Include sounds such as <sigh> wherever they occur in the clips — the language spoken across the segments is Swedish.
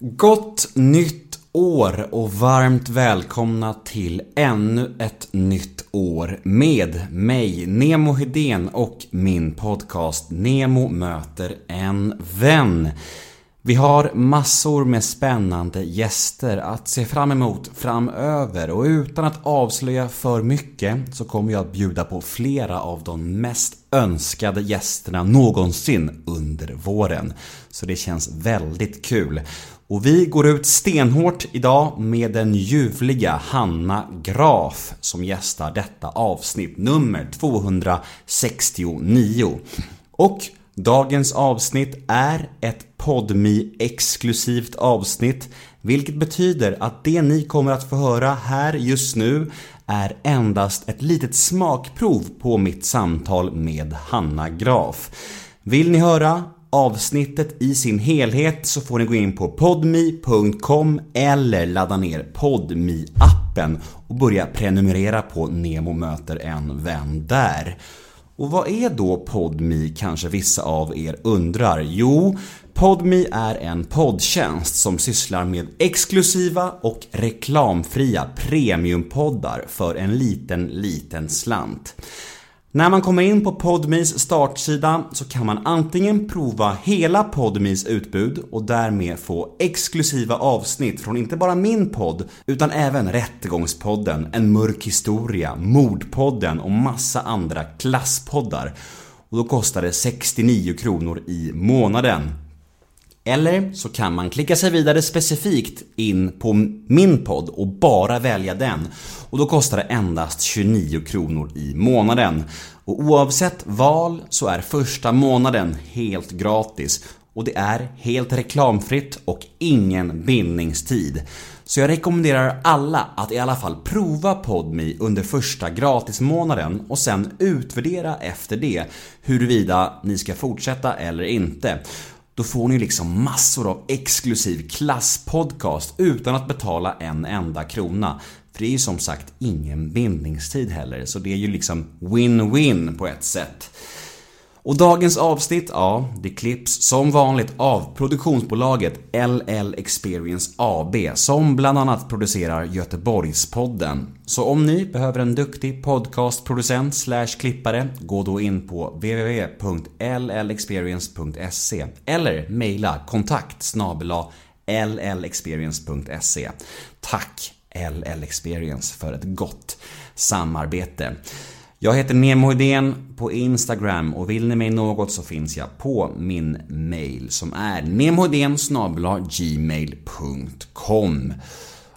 Gott nytt år och varmt välkomna till ännu ett nytt år med mig, Nemo Hedén och min podcast Nemo möter en vän. Vi har massor med spännande gäster att se fram emot framöver och utan att avslöja för mycket så kommer jag att bjuda på flera av de mest önskade gästerna någonsin under våren. Så det känns väldigt kul. Och vi går ut stenhårt idag med den ljuvliga Hanna Graf som gästar detta avsnitt nummer 269. Och dagens avsnitt är ett podmi exklusivt avsnitt vilket betyder att det ni kommer att få höra här just nu är endast ett litet smakprov på mitt samtal med Hanna Graf. Vill ni höra avsnittet i sin helhet så får ni gå in på podmi.com eller ladda ner podmi appen och börja prenumerera på Nemo möter en vän där. Och vad är då Podmi kanske vissa av er undrar? Jo, Podmi är en poddtjänst som sysslar med exklusiva och reklamfria premiumpoddar för en liten, liten slant. När man kommer in på Podmis startsida så kan man antingen prova hela Podmis utbud och därmed få exklusiva avsnitt från inte bara min podd utan även Rättegångspodden, En mörk historia, Mordpodden och massa andra klasspoddar. Och då kostar det 69 kronor i månaden. Eller så kan man klicka sig vidare specifikt in på min podd och bara välja den. Och då kostar det endast 29 kronor i månaden. Och oavsett val så är första månaden helt gratis. Och det är helt reklamfritt och ingen bindningstid. Så jag rekommenderar alla att i alla fall prova PodMe under första gratismånaden och sen utvärdera efter det huruvida ni ska fortsätta eller inte. Då får ni liksom massor av exklusiv klasspodcast utan att betala en enda krona. För det är ju som sagt ingen bindningstid heller, så det är ju liksom win-win på ett sätt. Och dagens avsnitt, ja, det klipps som vanligt av produktionsbolaget LL Experience AB som bland annat producerar Göteborgspodden. Så om ni behöver en duktig podcastproducent slash klippare, gå då in på www.llexperience.se eller mejla kontakt llexperience.se. Tack LL Experience för ett gott samarbete. Jag heter Nemo Idén på Instagram och vill ni mig något så finns jag på min mail som är gmail.com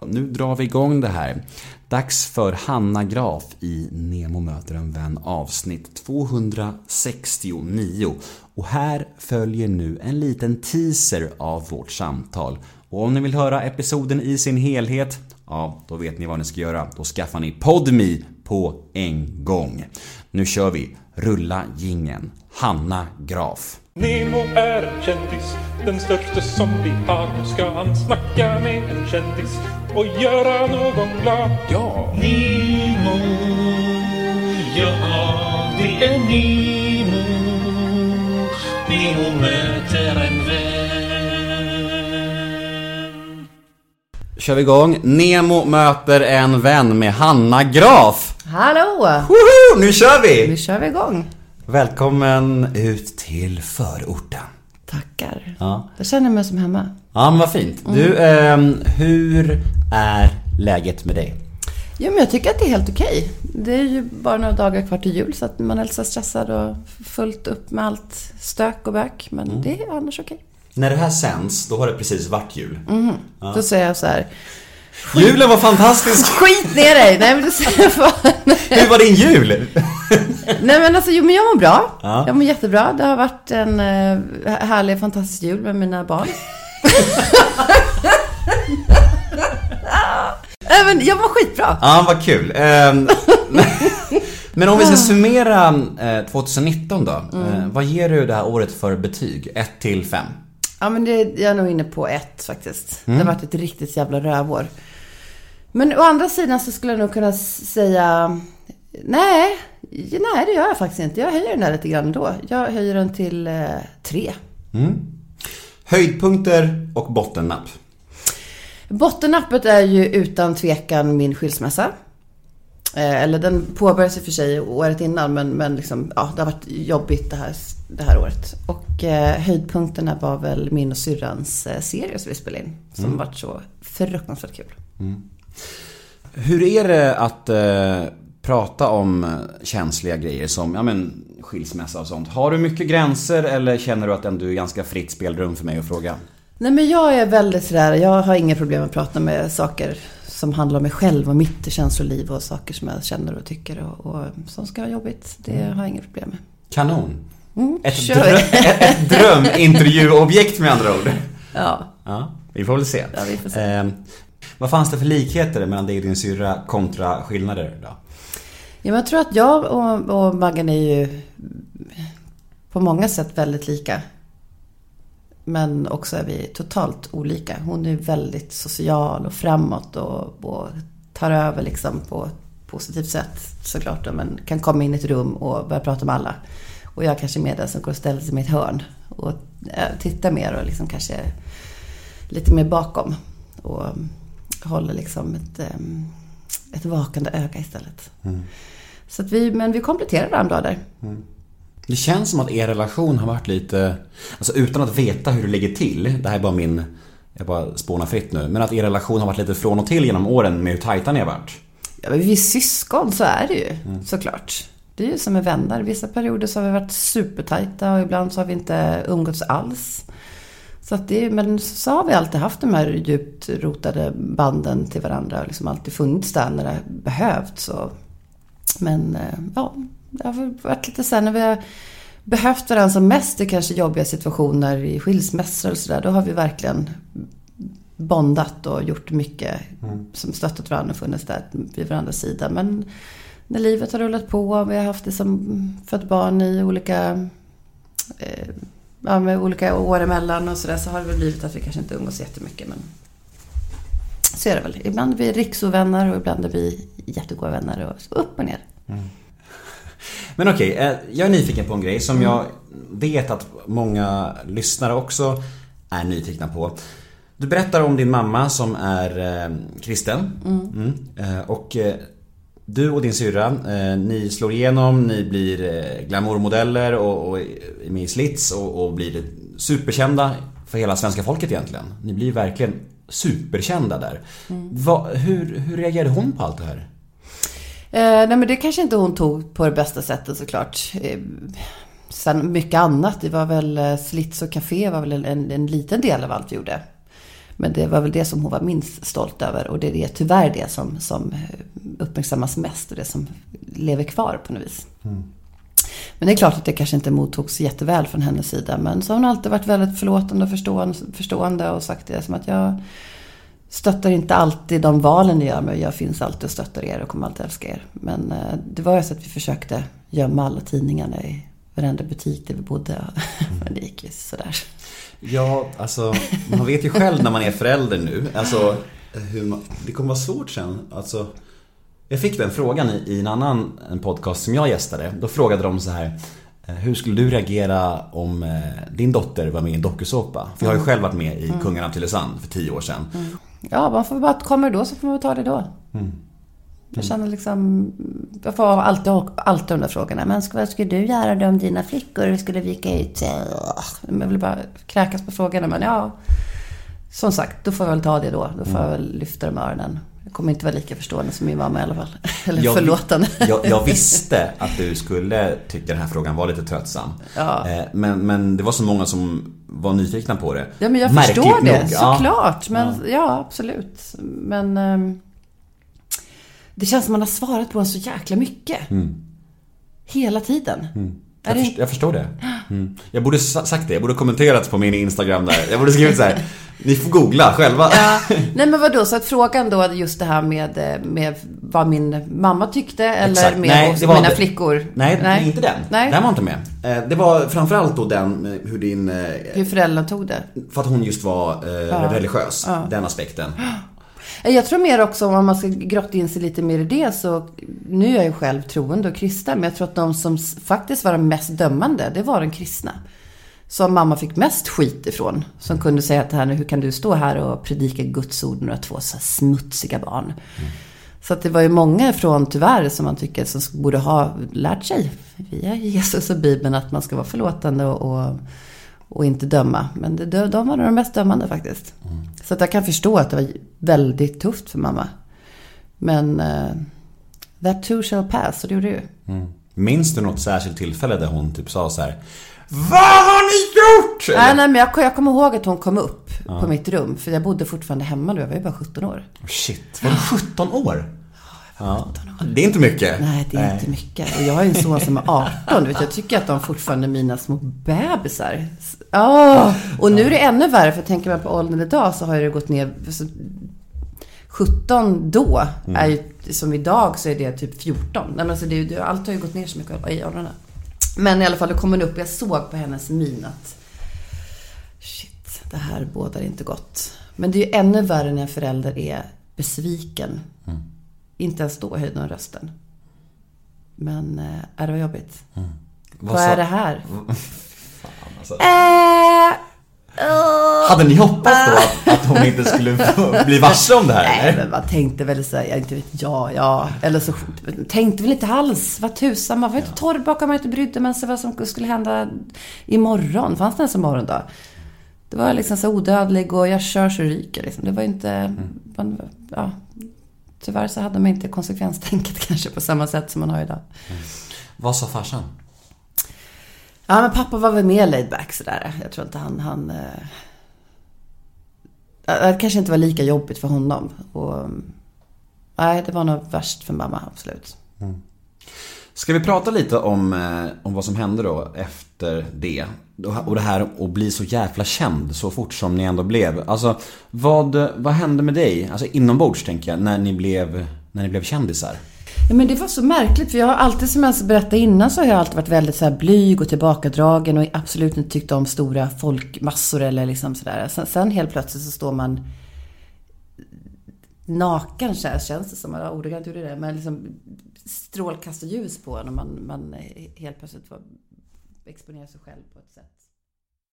Nu drar vi igång det här. Dags för Hanna Graf i Nemo möter en vän avsnitt 269 och här följer nu en liten teaser av vårt samtal. Och om ni vill höra episoden i sin helhet, ja, då vet ni vad ni ska göra. Då skaffar ni PodMe på en gång. Nu kör vi! Rulla gingen. Hanna Graf. Nemo är en kändis, den största som vi har. Nu ska han snacka med en kändis och göra någon glad. Ja! Nemo, ja det är Nemo. Nemo möter en vän. Kör vi igång. Nemo möter en vän med Hanna Graf. Hallå! Woho! Nu kör vi! Nu kör vi igång. Välkommen ut till förorten. Tackar. Ja. Jag känner mig som hemma. Ja men vad fint. Du, ehm, hur är läget med dig? Jo, men jag tycker att det är helt okej. Det är ju bara några dagar kvar till jul så att man är lite stressad och fullt upp med allt stök och bök. Men det är annars okej. När det här sänds, då har det precis varit jul. Då säger jag så här. Julen var fantastisk! Skit ner dig! Nej men Hur var din jul? Nej men alltså, jo men jag mår bra. Ja. Jag mår jättebra. Det har varit en eh, härlig, fantastisk jul med mina barn. <laughs> Nej men jag mår skitbra. Ja, vad kul. Ehm, <laughs> Men om vi ska summera eh, 2019 då. Eh, Vad ger du det här året för betyg? 1 till 5? Ja, men det, jag är nog inne på ett faktiskt. Det har varit ett riktigt jävla rövår. Men å andra sidan så skulle jag nog kunna säga... Nej, nej det gör jag faktiskt inte. Jag höjer den där lite grann ändå. Jag höjer den till eh, tre. Höjdpunkter och bottennapp. Bottennappet är ju utan tvekan min skilsmässa. Eh, Eller den påbörjades i och för sig året innan men, men liksom, ja, det har varit jobbigt det här, det här året. Och eh, höjdpunkterna var väl min och syrrans eh, serie som vi spelade in. Som varit så fruktansvärt kul. Hur är det att eh, prata om eh, känsliga grejer som ja, men, skilsmässa och sånt? Har du mycket gränser eller känner du att ändå är ganska fritt spelrum för mig att fråga? Nej men jag är väldigt sådär, jag har inga problem att prata med saker som handlar om mig själv och mitt känsloliv och saker som jag känner och tycker och, och som ska vara jobbigt. Det har jag inga problem med. Kanon! Ett, kör. drö- <laughs> ett, ett drömintervjuobjekt med andra ord. Ja, Ja, vi får väl se. Ja, vi får se. Eh, vad fanns det för likheter mellan dig och din syrra kontra skillnader då? Ja, men jag tror att jag och, och Maggan är ju på många sätt väldigt lika. Men också är vi totalt olika. Hon är väldigt social och framåt och, och tar över liksom på ett positivt sätt såklart. Men kan komma in i ett rum och börja prata med alla. Och jag kanske är mer den som går och ställer sig i mitt hörn och eh, tittar mer och liksom kanske lite mer bakom. Och håller liksom ett, em, ett vakande öga istället. Så att vi, men vi kompletterar varandra där. Det känns som att er relation har varit lite, alltså utan att veta hur det ligger till, det här är bara min, jag bara spånar fritt nu, men att er relation har varit lite från och till genom åren med hur tajta ni har varit. Ja, men vi är syskon, så är det ju såklart. Det är ju som med vänner. Vissa perioder så har vi varit supertajta och ibland så har vi inte umgåtts alls. Så att det, men så har vi alltid haft de här djupt rotade banden till varandra och liksom alltid funnits där när det behövts. Men eh, ja, det har varit lite så här när vi har behövt varandra som mest i kanske jobbiga situationer i skilsmässor och sådär. Då har vi verkligen bondat och gjort mycket som stöttat varandra och funnits där vid varandras sida. Men när livet har rullat på och vi har haft det som fött barn i olika, eh, ja, med olika år emellan och sådär så har det väl blivit att vi kanske inte umgås jättemycket. Men så är det väl. Ibland är vi riksovänner och ibland är vi jättegoda vänner och så upp och ner. Men okej, eh, jag är nyfiken på en grej som jag vet att många lyssnare också är nyfikna på. Du berättar om din mamma som är eh, kristen. Mm. Eh, och eh, du och din syrra, ni slår igenom, ni blir glamourmodeller och, och är med i slits och, och blir superkända för hela svenska folket egentligen. Ni blir verkligen superkända där. Va, hur, hur reagerade hon på allt det här? Eh, nej men det kanske inte hon tog på det bästa sättet såklart. Eh, sen mycket annat. Det var väl eh, Slits och Café var väl en, en liten del av allt vi gjorde. Men det var väl det som hon var minst stolt över. Och det är det, tyvärr det som, som eh, uppmärksammas mest och det som lever kvar på något vis. Men det är klart att det kanske inte mottogs jätteväl från hennes sida. Men så har hon alltid varit väldigt förlåtande och förstående, förstående och sagt det som att jag stöttar inte alltid de valen ni gör men jag finns alltid och stöttar er och kommer alltid älska er. Men eh, det var ju så att vi försökte gömma alla tidningarna i varenda butik där vi bodde. <laughs> Men det gick ju sådär. Ja, alltså man vet ju själv när man är förälder nu. Alltså, hur man, det kommer vara svårt sen. Alltså, jag fick den frågan i, i en annan en podcast som jag gästade. Då frågade de så här. eh, Hur skulle du reagera om eh, din dotter var med i en dokusåpa? För jag har ju själv varit med i Kungarna av Tylösand för tio år sedan. Ja, man får bara, kommer då så får man ta det då. Jag känner liksom, jag får alltid, alltid de där frågorna. Men vad skulle du göra om dina flickor skulle vika ut sig? Jag vill bara kräkas på frågorna. Men ja, som sagt, då får jag väl ta det då. Då får jag väl lyfta de öronen. Jag kommer inte vara lika förstående som min mamma i alla fall. <laughs> Eller Jag vi- förlåtande. Jag, jag visste att du skulle tycka den här frågan var lite tröttsam. Ja. Eh, Men, men det var så många som var nyfikna på det. Ja, men jag Märkligt förstår det. nog, ja. Såklart. Men ja, absolut. Men ehm, det känns som man har svarat på en så jäkla mycket. Hela tiden. Mm. Jag, det först, jag förstår det. Mm. Jag borde sa- sagt det, jag borde kommenterat på min Instagram där. Jag borde skrivit så här. Ni får googla själva. Ja, nej men vadå, så att frågan då just det här med, eh, med vad min mamma tyckte eller Exakt. med Nej, mina inte- flickor? Nej, nej, inte den. Nej. Den var inte med. Eh, Det var framförallt då den, eh, hur din, Hur föräldrarna tog det. för att hon just var eh, religiös. Den aspekten. Jag tror mer också om man ska grotta in sig lite mer i det så nu är jag ju själv troende och kristen men jag tror att de som faktiskt var de mest dömande det var de kristna. Som mamma fick mest skit ifrån. Som kunde säga till henne, hur kan du stå här och predika Guds ord när du har två så smutsiga barn? Så att det var ju många ifrån, tyvärr, som man tycker som borde ha lärt sig via Jesus och Bibeln att man ska vara förlåtande och, och, inte döma. Men det, de var de mest dömande faktiskt. Så att jag kan förstå att det var väldigt tufft för mamma. Men uh, that too shall pass, och det gjorde det ju. Minns du något särskilt tillfälle där hon typ sa så här Vad har ni gjort? Eller? Nej, nej, men jag, jag kommer ihåg att hon kom upp på mitt rum. För jag bodde fortfarande hemma då, jag var ju bara 17 år. Oh, Shit, var du 17 år? Ja. Det är inte mycket. Nej, det är inte mycket. Och jag har ju en son som är 18. Vet, jag tycker att de fortfarande är mina små bebisar. Oh, och nu är det ännu värre, för tänker man på åldern idag så har det gått ner. Så 17 då, är ju, som idag så är det typ 14. Nej, men alltså det, allt har ju gått ner så mycket i åldrarna. Men i alla fall, då kom hon upp och jag såg på hennes min att shit, det här bådar inte gott. Men det är ju ännu värre när en förälder är besviken. Inte ens då höjde hon rösten. Men, äh, det var jobbigt. Vad, sa- är det här? alltså. Äh. Hade ni hoppats då att, att hon inte skulle bli varse om det här? Nej, eller? men man tänkte väl så här, jag inte vet, ja, ja. Eller så tänkte väl inte alls, vad tusan, man var inte torrbakad, man var inte brydde man sig vad som skulle hända imorgon. Fanns det ens en morgon då? Det var liksom så odödlig och jag kör så ryker liksom. Det var inte, man, ja. Tyvärr så hade man inte konsekvenstänket <laughs> kanske på samma sätt som man har idag. Vad sa farsan? Ja, men pappa var väl mer laid back sådär. Jag tror inte han... han eh, Det kanske inte var lika jobbigt för honom. Och, mm, nej, det var nog värst för mamma, absolut. Mm. Ska vi prata lite om, eh, om vad som hände då efter det? Och det här att bli så jävla känd så fort som ni ändå blev. Alltså, vad, vad hände med dig? Alltså inombords tänker jag, när ni blev, när ni blev kändisar. Ja, men det var så märkligt, för jag har alltid, som jag berättade innan, så har jag alltid varit väldigt så här blyg och tillbakadragen och absolut inte tyckt om stora folkmassor eller liksom sådär. Sen, sen helt plötsligt så står man naken känns, känns det som. Jag ordagrant gjorde det. Men liksom strålkastarljus på en och man, man helt plötsligt får exponera sig själv på ett sätt.